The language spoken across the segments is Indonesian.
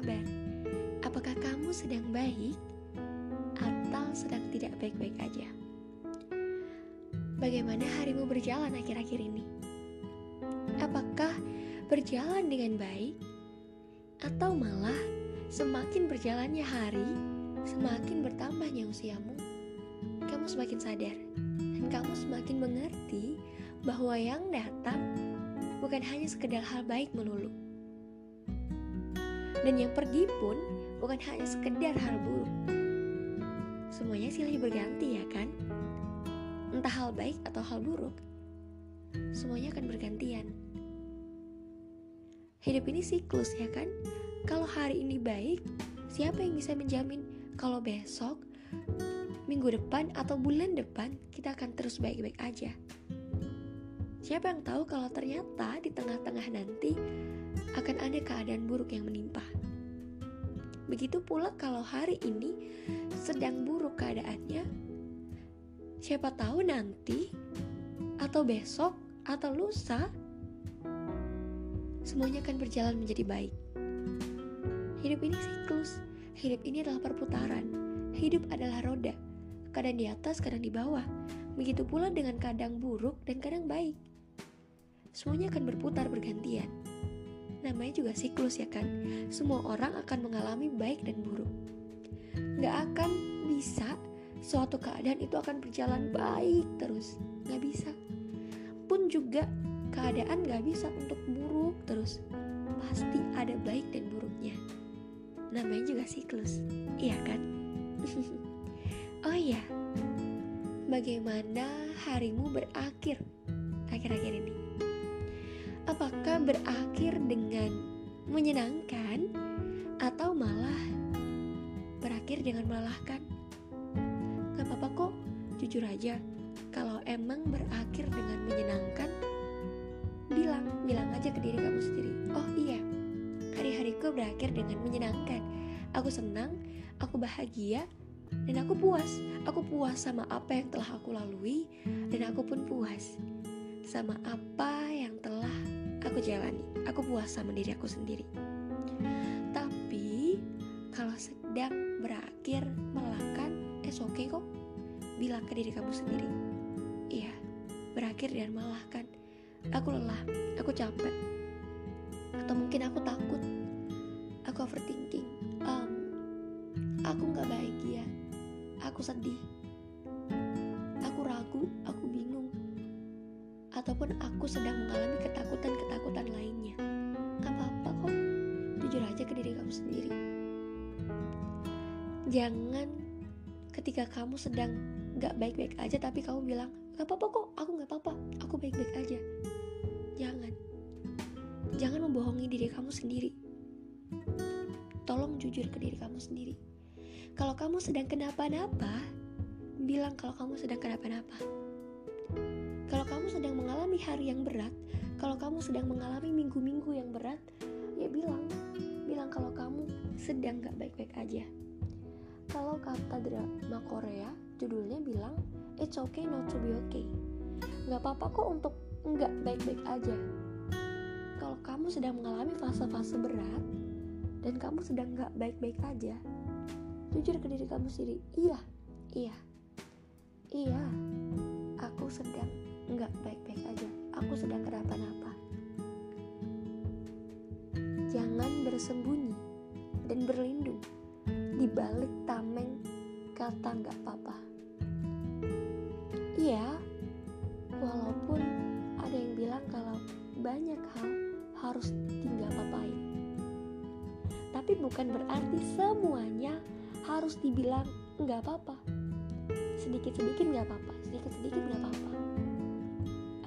kabar? Apakah kamu sedang baik atau sedang tidak baik-baik aja? Bagaimana harimu berjalan akhir-akhir ini? Apakah berjalan dengan baik atau malah semakin berjalannya hari, semakin bertambahnya usiamu, kamu semakin sadar dan kamu semakin mengerti bahwa yang datang bukan hanya sekedar hal baik melulu. Dan yang pergi pun bukan hanya sekedar hal buruk. Semuanya silih berganti ya kan? Entah hal baik atau hal buruk, semuanya akan bergantian. Hidup ini siklus ya kan? Kalau hari ini baik, siapa yang bisa menjamin kalau besok, minggu depan atau bulan depan kita akan terus baik-baik aja? Siapa yang tahu kalau ternyata di tengah-tengah nanti akan ada keadaan buruk yang menimpa. Begitu pula kalau hari ini sedang buruk keadaannya, siapa tahu nanti atau besok atau lusa semuanya akan berjalan menjadi baik. Hidup ini siklus, hidup ini adalah perputaran, hidup adalah roda, kadang di atas, kadang di bawah. Begitu pula dengan kadang buruk dan kadang baik. Semuanya akan berputar bergantian. Namanya juga siklus ya kan? Semua orang akan mengalami baik dan buruk. Gak akan bisa suatu keadaan itu akan berjalan baik terus. Gak bisa. Pun juga keadaan gak bisa untuk buruk terus pasti ada baik dan buruknya namanya juga siklus iya kan oh iya bagaimana harimu berakhir akhir-akhir ini apakah berakhir dengan menyenangkan atau malah berakhir dengan melelahkan? Gak apa-apa kok jujur aja. Kalau emang berakhir dengan menyenangkan bilang bilang aja ke diri kamu sendiri. Oh iya hari-hariku berakhir dengan menyenangkan. Aku senang aku bahagia dan aku puas. Aku puas sama apa yang telah aku lalui dan aku pun puas sama apa yang telah aku jalani. Aku puas sama diri aku sendiri. Tapi kalau sedang berakhir melelahkan es oke okay kok. Bilang ke diri kamu sendiri. Iya berakhir dan melelahkan aku lelah, aku capek, atau mungkin aku takut, aku overthinking, um, aku nggak bahagia, aku sedih, aku ragu, aku bingung, ataupun aku sedang mengalami ketakutan-ketakutan lainnya. Gak apa-apa kok, jujur aja ke diri kamu sendiri. Jangan ketika kamu sedang gak baik-baik aja tapi kamu bilang gak apa-apa kok aku gak apa-apa aku baik-baik aja. Jangan. Jangan membohongi diri kamu sendiri. Tolong jujur ke diri kamu sendiri. Kalau kamu sedang kenapa-napa bilang kalau kamu sedang kenapa-napa kalau kamu sedang mengalami hari yang berat kalau kamu sedang mengalami minggu-minggu yang berat ya bilang bilang kalau kamu sedang gak baik-baik aja. Kalau kata drama Korea judulnya bilang it's okay not to be okay. Nggak apa-apa kok untuk nggak baik-baik aja. Kalau kamu sedang mengalami fase-fase berat dan kamu sedang nggak baik-baik aja jujur ke diri kamu sendiri iya iya iya sedang nggak baik-baik aja. Aku sedang kenapa-napa. Jangan bersembunyi dan berlindung di balik tameng kata nggak apa-apa. Iya walaupun ada yang bilang kalau banyak hal harus tinggal papain tapi bukan berarti semuanya harus dibilang nggak apa-apa. Sedikit-sedikit nggak apa-apa sedikit-sedikit nggak apa-apa.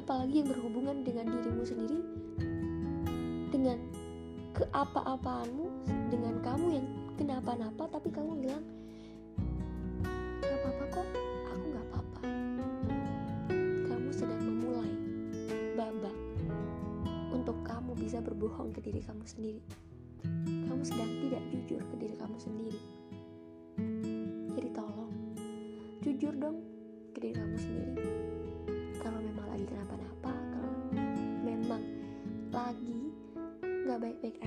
Apalagi yang berhubungan dengan dirimu sendiri dengan keapa-apaanmu dengan kamu yang kenapa-napa tapi kamu bilang nggak apa-apa kok aku nggak apa-apa. Kamu sedang memulai babak untuk kamu bisa berbohong ke diri kamu sendiri. Kamu sedang tidak jujur ke diri kamu sendiri. Jadi tolong jujur dong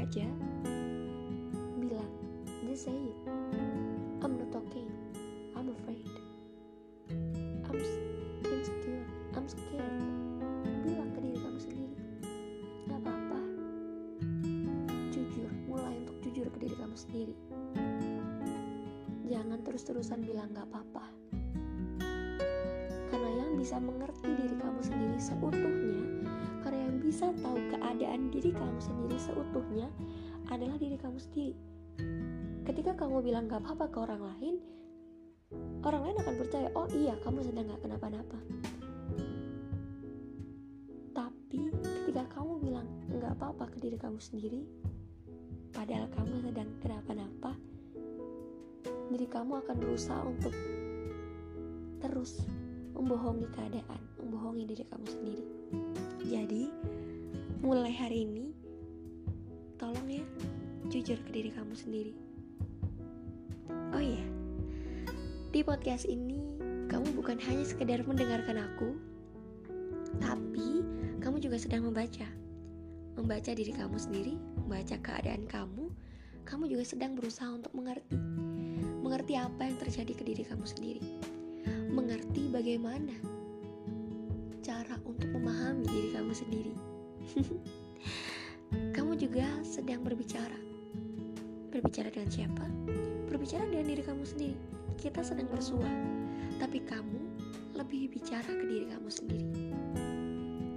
aja bilang you say it. I'm not okay. I'm afraid. I'm insecure. I'm scared. Bilang ke diri kamu sendiri. Gak apa-apa. Jujur, mulai untuk jujur ke diri kamu sendiri. Jangan terus-terusan bilang gak apa-apa. Karena yang bisa mengerti diri kamu sendiri seutuhnya, karena yang bisa tahu keadaan diri kamu sendiri seutuhnya adalah diri kamu sendiri. Ketika kamu bilang gak apa-apa ke orang lain, orang lain akan percaya, oh iya kamu sedang gak kenapa-napa. Tapi ketika kamu bilang gak apa-apa ke diri kamu sendiri, padahal kamu sedang kenapa-napa, diri kamu akan berusaha untuk terus membohongi keadaan, membohongi diri kamu sendiri. Jadi, mulai hari ini, tolong ya, jujur ke diri kamu sendiri. Oh iya, di podcast ini kamu bukan hanya sekedar mendengarkan aku, tapi kamu juga sedang membaca. Membaca diri kamu sendiri, membaca keadaan kamu, kamu juga sedang berusaha untuk mengerti. Mengerti apa yang terjadi ke diri kamu sendiri. Mengerti bagaimana cara untuk memahami diri kamu sendiri. kamu juga sedang berbicara. Berbicara dengan siapa? Berbicara dengan diri kamu sendiri. Kita sedang bersua, tapi kamu lebih bicara ke diri kamu sendiri.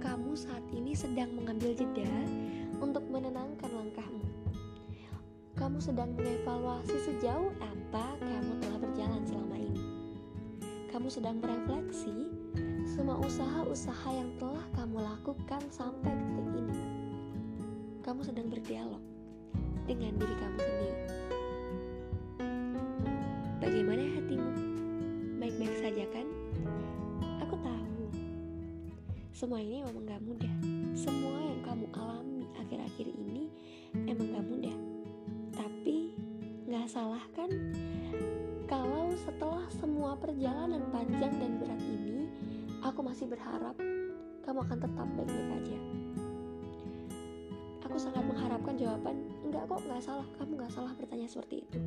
Kamu saat ini sedang mengambil jeda untuk menenangkan langkahmu. Kamu sedang mengevaluasi sejauh apa kamu telah berjalan selama ini. Kamu sedang merefleksi semua usaha-usaha yang telah kamu lakukan sampai detik ini. Kamu sedang berdialog dengan diri kamu sendiri. Bagaimana hatimu? Baik-baik saja kan? Aku tahu. Semua ini memang gak mudah. Semua yang kamu alami akhir-akhir ini emang gak mudah. Tapi gak salah kan? Kalau setelah semua perjalanan panjang dan berat ini, aku masih berharap kamu akan tetap baik-baik aja. Aku sangat mengharapkan jawaban, enggak kok, enggak salah, kamu enggak salah bertanya seperti itu.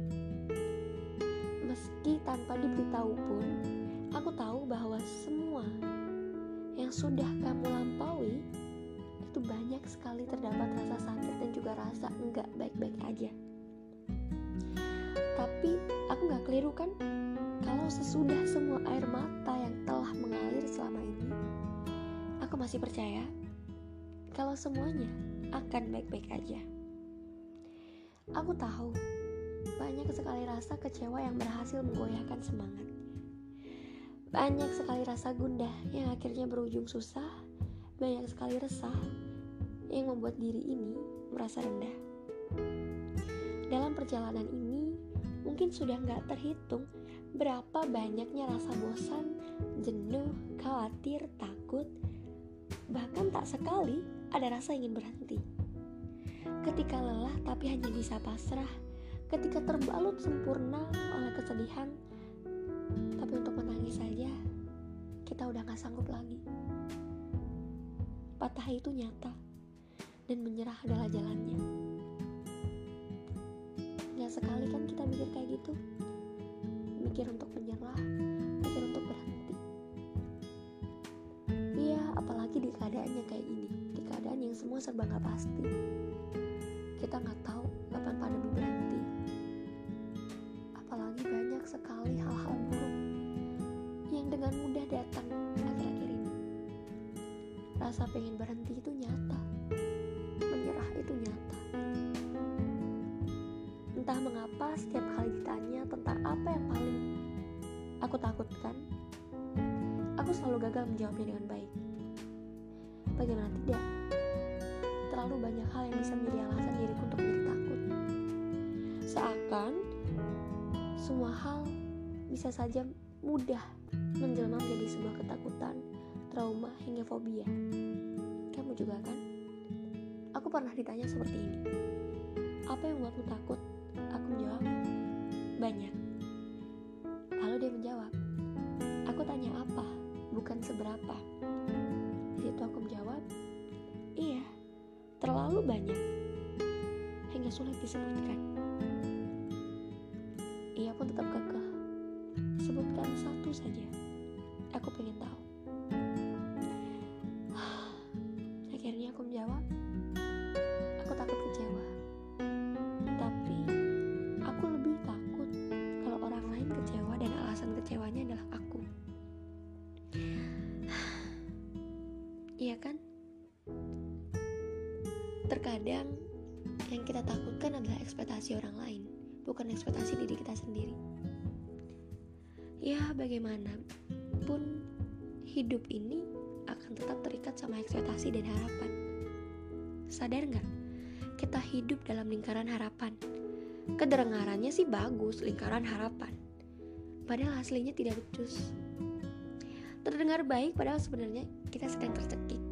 Meski tanpa diberitahu pun, aku tahu bahwa semua yang sudah kamu lampaui itu banyak sekali terdapat rasa sakit dan juga rasa enggak baik-baik aja. Tapi aku nggak keliru kan? Kalau sesudah semua air mata yang telah mengalir selama ini, aku masih percaya kalau semuanya akan baik-baik aja. Aku tahu banyak sekali rasa kecewa yang berhasil menggoyahkan semangat. Banyak sekali rasa gundah yang akhirnya berujung susah. Banyak sekali resah yang membuat diri ini merasa rendah. Dalam perjalanan ini, mungkin sudah nggak terhitung berapa banyaknya rasa bosan, jenuh, khawatir, takut, bahkan tak sekali ada rasa ingin berhenti. Ketika lelah tapi hanya bisa pasrah, ketika terbalut sempurna oleh kesedihan, tapi untuk menangis saja kita udah gak sanggup lagi. Patah itu nyata dan menyerah adalah jalannya. Gak sekali kan kita mikir kayak gitu, mikir untuk menyerah, mikir untuk berhenti. Iya, apalagi di keadaannya kayak ini, di keadaan yang semua serba gak pasti. Kita nggak tahu kapan pandemi berhenti. Apalagi banyak sekali hal-hal buruk yang dengan mudah datang akhir-akhir ini. Rasa pengen berhenti itu nyata, aku takutkan, aku selalu gagal menjawabnya dengan baik. Bagaimana tidak? Terlalu banyak hal yang bisa menjadi alasan diriku untuk menjadi takut. Seakan semua hal bisa saja mudah menjelma menjadi sebuah ketakutan, trauma, hingga fobia. Kamu juga kan? Aku pernah ditanya seperti ini. Apa yang membuatmu takut? Aku menjawab, banyak. Seberapa. Di situ aku menjawab, iya, terlalu banyak, hingga sulit disebutkan. ia pun tetap kekeh. Sebutkan satu saja. Aku pengen tahu. Akhirnya aku menjawab, aku takut kecewa. Tapi aku lebih takut kalau orang lain kecewa dan alasan kecewanya Iya kan? Terkadang yang kita takutkan adalah ekspektasi orang lain, bukan ekspektasi diri kita sendiri. Ya, bagaimanapun hidup ini akan tetap terikat sama ekspektasi dan harapan. Sadar nggak? Kita hidup dalam lingkaran harapan. Kedengarannya sih bagus, lingkaran harapan. Padahal aslinya tidak becus. Terdengar baik, padahal sebenarnya kita sedang tercekik.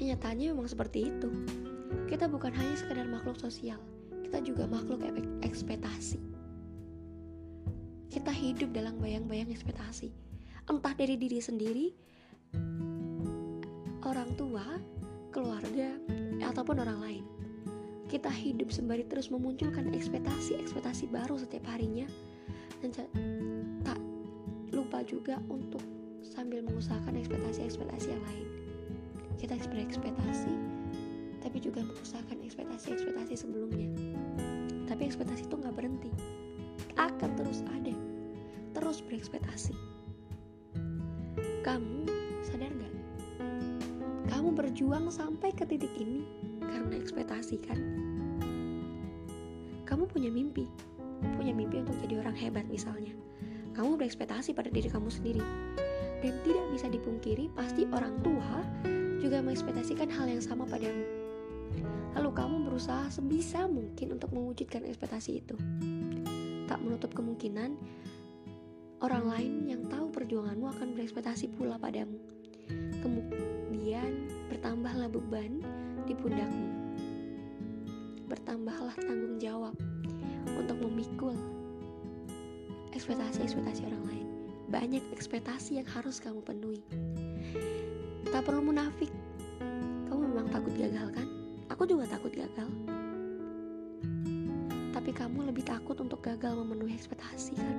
Kenyataannya memang seperti itu. Kita bukan hanya sekedar makhluk sosial, kita juga makhluk ekspektasi. Kita hidup dalam bayang-bayang ekspektasi, entah dari diri sendiri, orang tua, keluarga, ataupun orang lain. Kita hidup sembari terus memunculkan ekspektasi-ekspektasi baru setiap harinya, dan tak lupa juga untuk sambil mengusahakan ekspektasi-ekspektasi yang lain. Kita berekspektasi, tapi juga mengusahakan ekspektasi-ekspektasi sebelumnya. Tapi ekspektasi itu nggak berhenti, akan terus ada, terus berekspektasi. Kamu sadar nggak? Kamu berjuang sampai ke titik ini karena ekspektasi kan? Kamu punya mimpi, punya mimpi untuk jadi orang hebat misalnya. Kamu berekspektasi pada diri kamu sendiri, dan tidak bisa dipungkiri pasti orang tua juga mengekspektasikan hal yang sama padamu. Lalu kamu berusaha sebisa mungkin untuk mewujudkan ekspektasi itu. Tak menutup kemungkinan orang lain yang tahu perjuanganmu akan berekspektasi pula padamu. Kemudian bertambahlah beban di pundakmu. Bertambahlah tanggung jawab untuk memikul ekspektasi-ekspektasi orang lain banyak ekspektasi yang harus kamu penuhi. Tak perlu munafik. Kamu memang takut gagal kan? Aku juga takut gagal. Tapi kamu lebih takut untuk gagal memenuhi ekspektasi kan?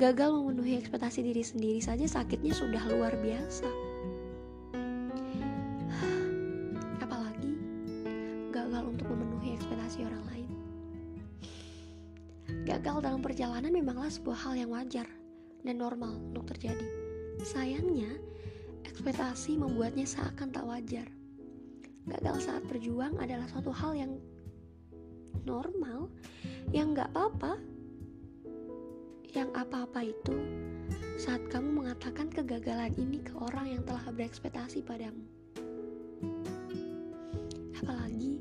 Gagal memenuhi ekspektasi diri sendiri saja sakitnya sudah luar biasa. Apalagi gagal untuk memenuhi ekspektasi orang lain. Gagal dalam perjalanan memanglah sebuah hal yang wajar dan normal untuk terjadi. Sayangnya, ekspektasi membuatnya seakan tak wajar. Gagal saat berjuang adalah suatu hal yang normal, yang gak apa-apa. Yang apa-apa itu saat kamu mengatakan kegagalan ini ke orang yang telah berekspektasi padamu. Apalagi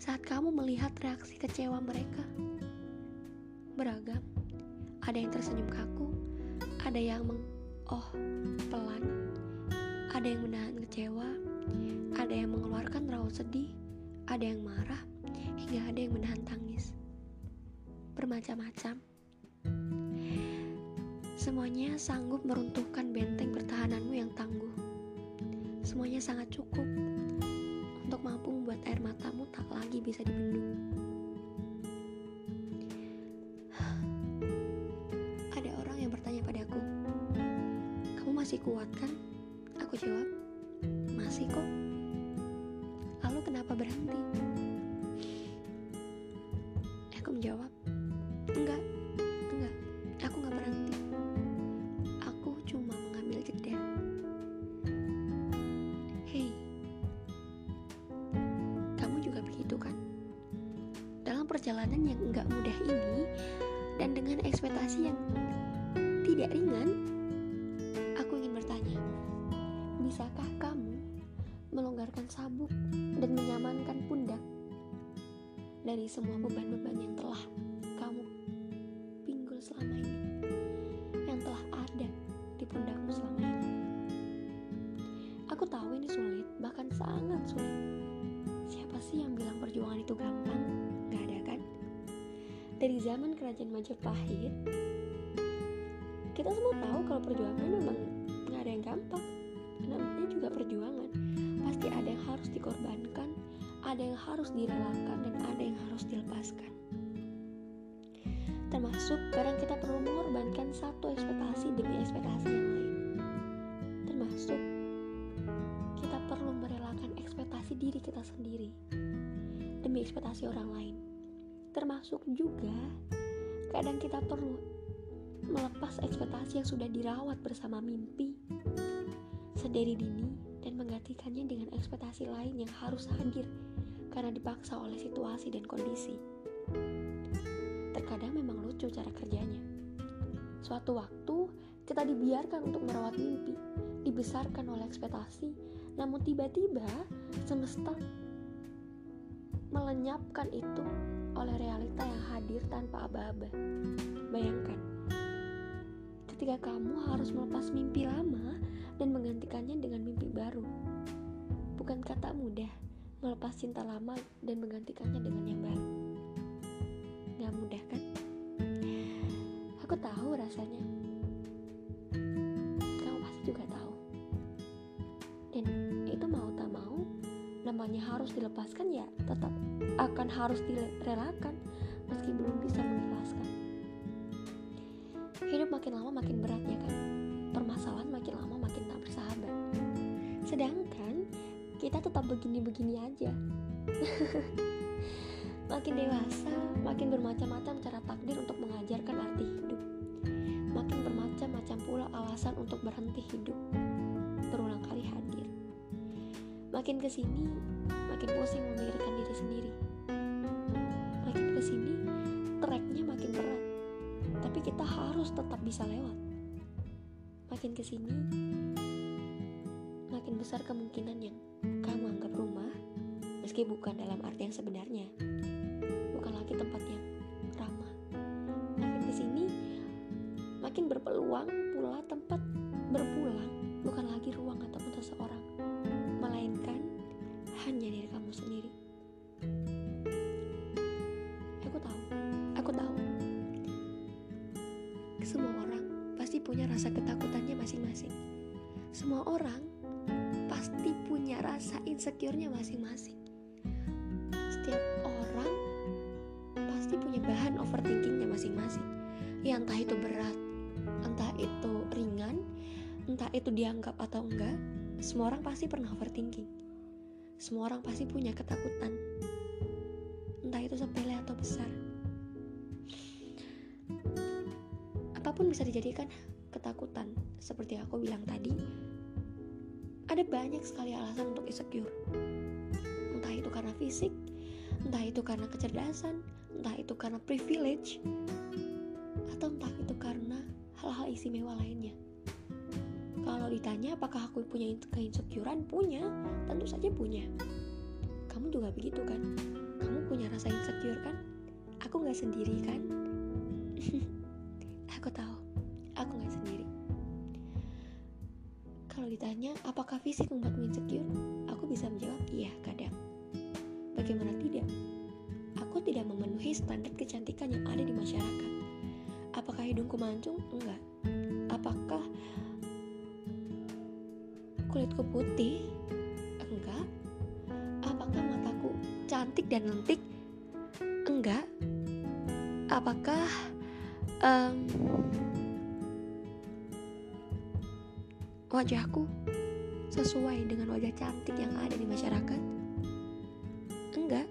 saat kamu melihat reaksi kecewa mereka. Beragam, ada yang tersenyum kaku, ada yang meng oh pelan, ada yang menahan kecewa, ada yang mengeluarkan raut sedih, ada yang marah, hingga ada yang menahan tangis. Bermacam-macam. Semuanya sanggup meruntuhkan benteng pertahananmu yang tangguh. Semuanya sangat cukup untuk mampu membuat air matamu tak lagi bisa dibendung. masih kuat kan? Aku jawab, masih kok. Lalu kenapa berhenti? Aku menjawab, enggak, enggak, aku nggak berhenti. Aku cuma mengambil jeda. Hei, kamu juga begitu kan? Dalam perjalanan yang enggak mudah ini, dan dengan ekspektasi yang tidak ringan, Bisakah kamu melonggarkan sabuk dan menyamankan pundak dari semua beban-beban yang telah kamu pinggul selama ini, yang telah ada di pundakmu selama ini? Aku tahu ini sulit, bahkan sangat sulit. Siapa sih yang bilang perjuangan itu gampang? Gak ada kan? Dari zaman kerajaan Majapahit, kita semua tahu kalau perjuangan memang gak ada yang gampang juga perjuangan pasti ada yang harus dikorbankan ada yang harus direlakan dan ada yang harus dilepaskan Termasuk kadang kita perlu mengorbankan satu ekspektasi demi ekspektasi yang lain. Termasuk kita perlu merelakan ekspektasi diri kita sendiri demi ekspektasi orang lain. Termasuk juga kadang kita perlu melepas ekspektasi yang sudah dirawat bersama mimpi sedari dini dan menggantikannya dengan ekspektasi lain yang harus hadir karena dipaksa oleh situasi dan kondisi. Terkadang memang lucu cara kerjanya. Suatu waktu, kita dibiarkan untuk merawat mimpi, dibesarkan oleh ekspektasi, namun tiba-tiba semesta melenyapkan itu oleh realita yang hadir tanpa aba-aba. Bayangkan, ketika kamu harus melepas mimpi lama dan menggantikannya dengan mimpi baru. Bukan kata mudah melepas cinta lama dan menggantikannya dengan yang baru. Gak mudah kan? Aku tahu rasanya. Kamu pasti juga tahu. Dan itu mau tak mau, namanya harus dilepaskan ya tetap akan harus direlakan meski belum bisa mengikhlaskan. Hidup makin lama makin berat ya kan? Sedangkan kita tetap begini-begini aja. Makin dewasa, makin bermacam-macam cara takdir untuk mengajarkan arti hidup. Makin bermacam-macam pula alasan untuk berhenti hidup. Berulang kali hadir. Makin ke sini, makin pusing memikirkan diri sendiri. Makin ke sini, treknya makin berat. Tapi kita harus tetap bisa lewat. Makin ke sini, besar kemungkinan yang kamu anggap rumah, meski bukan dalam arti yang sebenarnya bukan lagi tempat yang ramah. Makin ke sini, makin berpeluang pula tempat berpulang bukan lagi ruang ataupun seseorang, melainkan hanya diri kamu sendiri. Aku tahu, aku tahu. Semua orang pasti punya rasa ketakutannya masing-masing. Semua orang rasa insecure-nya masing-masing. Setiap orang pasti punya bahan overthinkingnya masing-masing. Ya entah itu berat entah itu ringan entah itu dianggap atau enggak semua orang pasti pernah overthinking. Semua orang pasti punya ketakutan. Entah itu sepele atau besar. Apa pun bisa dijadikan ketakutan. Seperti aku bilang tadi ada banyak sekali alasan untuk insecure entah itu karena fisik entah itu karena kecerdasan entah itu karena privilege atau entah itu karena hal-hal istimewa lainnya. Kalau ditanya apakah aku punya keinsecurean? Punya, tentu saja punya. Kamu juga begitu kan? Kamu punya rasa insecure kan? Aku gak sendiri kan? aku tahu, aku gak sendiri. Kalau ditanya apakah fisik membuatmu insecure? Aku bisa menjawab iya kadang. Bagaimana tidak? aku tidak memenuhi standar kecantikan yang ada di masyarakat. Apakah hidungku mancung? Enggak. Apakah kulitku putih? Enggak. Apakah mataku cantik dan lentik? Enggak. Apakah um, wajahku sesuai dengan wajah cantik yang ada di masyarakat? Enggak.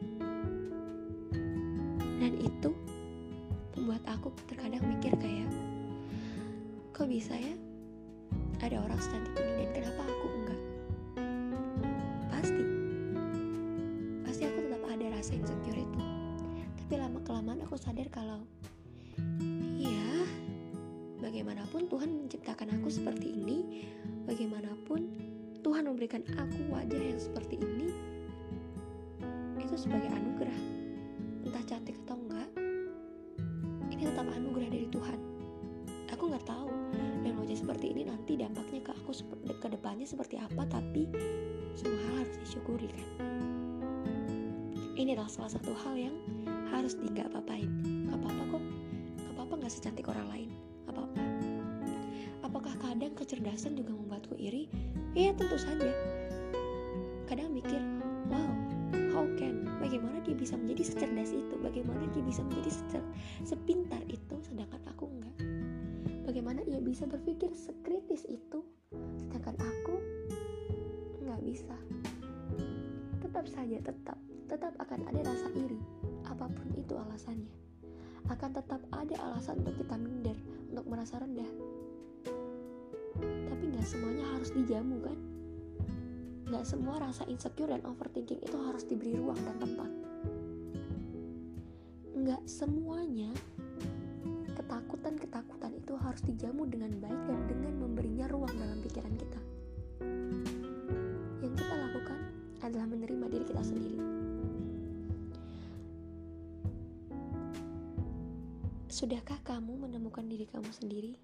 Dan itu membuat aku terkadang mikir kayak kok bisa ya ada orang secantik ini dan kenapa aku enggak? Pasti. Pasti aku tetap ada rasa insecure itu. Tapi lama kelamaan aku sadar kalau bagaimanapun Tuhan menciptakan aku seperti ini bagaimanapun Tuhan memberikan aku wajah yang seperti ini itu sebagai anugerah. Entah cantik atau enggak ini tetap anugerah dari Tuhan. Aku nggak tahu dan wajah seperti ini nanti dampaknya ke aku ke depannya seperti apa tapi semua hal harus disyukuri kan? Ini adalah salah satu hal yang harus di nggak apa-apain apa-apa kok. Apa-apa nggak secantik orang lain. Apa-apa kecerdasan juga membuatku iri iya tentu saja kadang mikir wow how can bagaimana dia bisa menjadi secerdas itu bagaimana dia bisa menjadi secer, sepintar itu bisa berpikir sekritis itu, sedangkan aku nggak bisa. Tetap saja, tetap, tetap akan ada rasa iri, apa pun itu alasannya. Akan tetap ada alasan untuk kita minder, untuk merasa rendah. Tapi nggak semuanya harus dijamu kan? Nggak semua rasa insecure dan overthinking itu harus diberi ruang dan tempat. Nggak semuanya ketakutan-ketakutan itu harus dijamu dengan baik dan dengan memberinya ruang dalam pikiran kita. Yang kita lakukan adalah menerima diri kita sendiri. Sudahkah kamu menemukan diri kamu sendiri?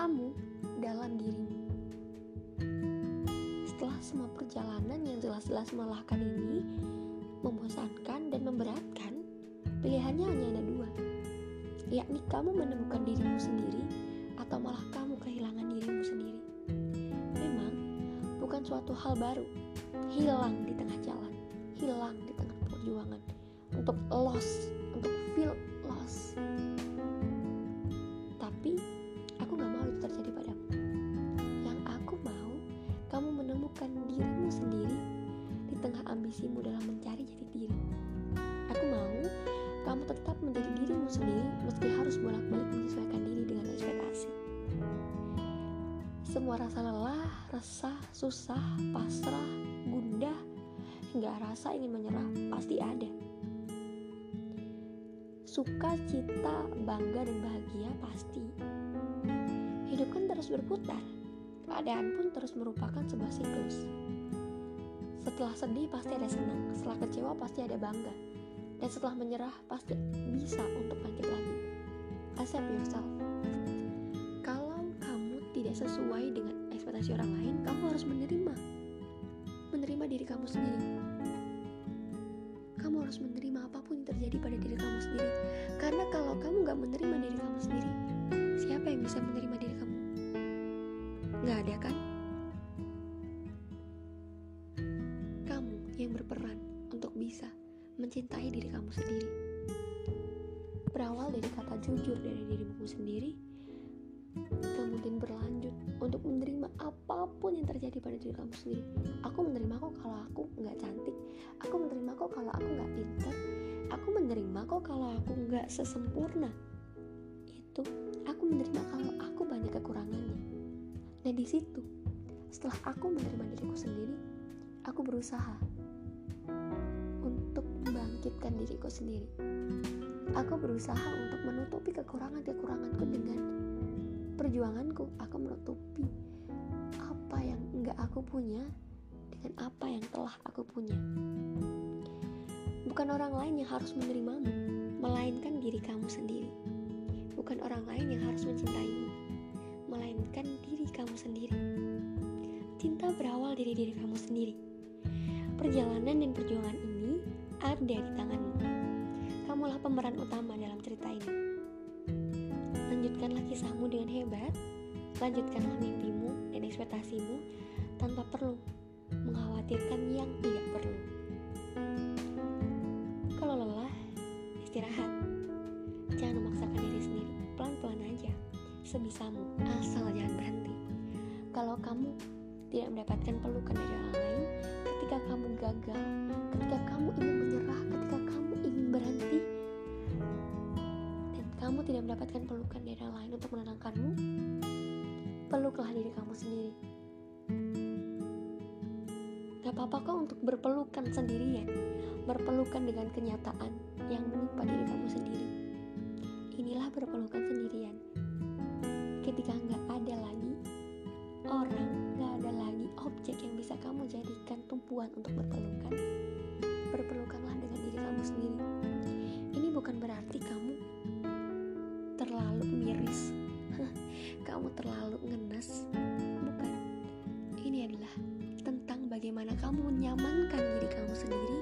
Kamu dalam dirimu? Setelah semua perjalanan yang jelas-jelas melelahkan ini, membosankan dan memberatkan, pilihannya hanya ada dua, yakni kamu menemukan dirimu sendiri atau malah kamu kehilangan dirimu sendiri. Memang bukan suatu hal baru, hilang di tengah jalan, hilang di tengah perjuangan, untuk loss, dalam mencari jati diri. Aku mau kamu tetap menjadi dirimu sendiri meski harus bolak-balik menyesuaikan diri dengan ekspektasi. Semua rasa lelah, resah, susah, pasrah, gundah, hingga rasa ingin menyerah pasti ada. Suka, cita, bangga, dan bahagia pasti. Hidup kan terus berputar, keadaan pun terus merupakan sebuah siklus. Setelah sedih pasti ada senang, setelah kecewa pasti ada bangga, dan setelah menyerah pasti bisa untuk bangkit lagi. Accept yourself. Kalau kamu tidak sesuai dengan ekspektasi orang lain, kamu harus menerima. Menerima diri kamu sendiri. Kamu harus menerima apa pun yang terjadi pada diri kamu sendiri. Karena kalau kamu gak menerima diri kamu sendiri, siapa yang bisa menerima diri kamu? Gak ada kan? Mencintai diri kamu sendiri. Berawal dari kata jujur dari dirimu sendiri, kemudian berlanjut untuk menerima apa pun yang terjadi pada diri kamu sendiri. Aku menerima kok kalau aku nggak cantik, aku menerima kok kalau aku nggak pintar, aku menerima kok kalau aku nggak sesempurna. Itu aku menerima kalau aku banyak kekurangannya. Nah di situ, setelah aku menerima diriku sendiri, aku berusaha untuk membangkitkan diriku sendiri. Aku berusaha untuk menutupi kekurangan-kekuranganku dengan perjuanganku. Aku menutupi apa yang enggak aku punya dengan apa yang telah aku punya. Bukan orang lain yang harus menerimamu, melainkan diri kamu sendiri. Bukan orang lain yang harus mencintaimu, melainkan diri kamu sendiri. Cinta berawal dari diri kamu sendiri. Perjalanan dan perjuangan ini ada di tanganmu. Kamulah pemeran utama dalam cerita ini. Lanjutkanlah kisahmu dengan hebat, lanjutkanlah mimpimu dan ekspektasimu tanpa perlu mengkhawatirkan yang tidak perlu. Kalau lelah, istirahat. Jangan memaksakan diri sendiri, pelan-pelan aja, sebisamu, asal jangan berhenti. Kalau kamu tidak mendapatkan pelukan dari orang lain, kamu gagal, ketika kamu ingin menyerah, ketika kamu ingin berhenti, dan kamu tidak mendapatkan pelukan dari orang lain untuk menenangkanmu, peluklah diri kamu sendiri. Gak apa-apa kok untuk berpelukan sendirian, berpelukan dengan kenyataan yang menimpa diri kamu sendiri. Inilah berpelukan sendirian. Bisa kamu jadikan tumpuan untuk berpelukan, berpelukanlah dengan diri kamu sendiri. Ini bukan berarti kamu terlalu miris, kamu terlalu ngenes, bukan. Ini adalah tentang bagaimana kamu menyamankan diri kamu sendiri.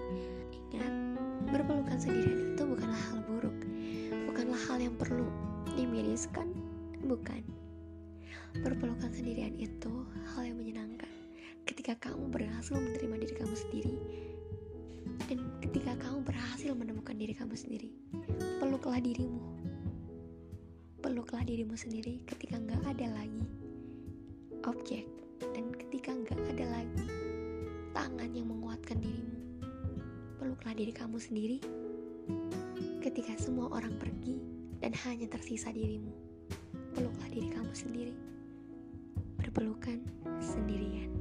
Ingat, berpelukan sendirian itu bukanlah hal buruk, bukanlah hal yang perlu dimiriskan, bukan. Berpelukan sendirian itu hal yang menyenangkan ketika kamu berhasil menerima diri kamu sendiri dan ketika kamu berhasil menemukan diri kamu sendiri. Peluklah dirimu. Peluklah dirimu sendiri ketika nggak ada lagi objek dan ketika nggak ada lagi tangan yang menguatkan dirimu. Peluklah diri kamu sendiri ketika semua orang pergi dan hanya tersisa dirimu. Peluklah diri kamu sendiri. Berpelukan sendirian.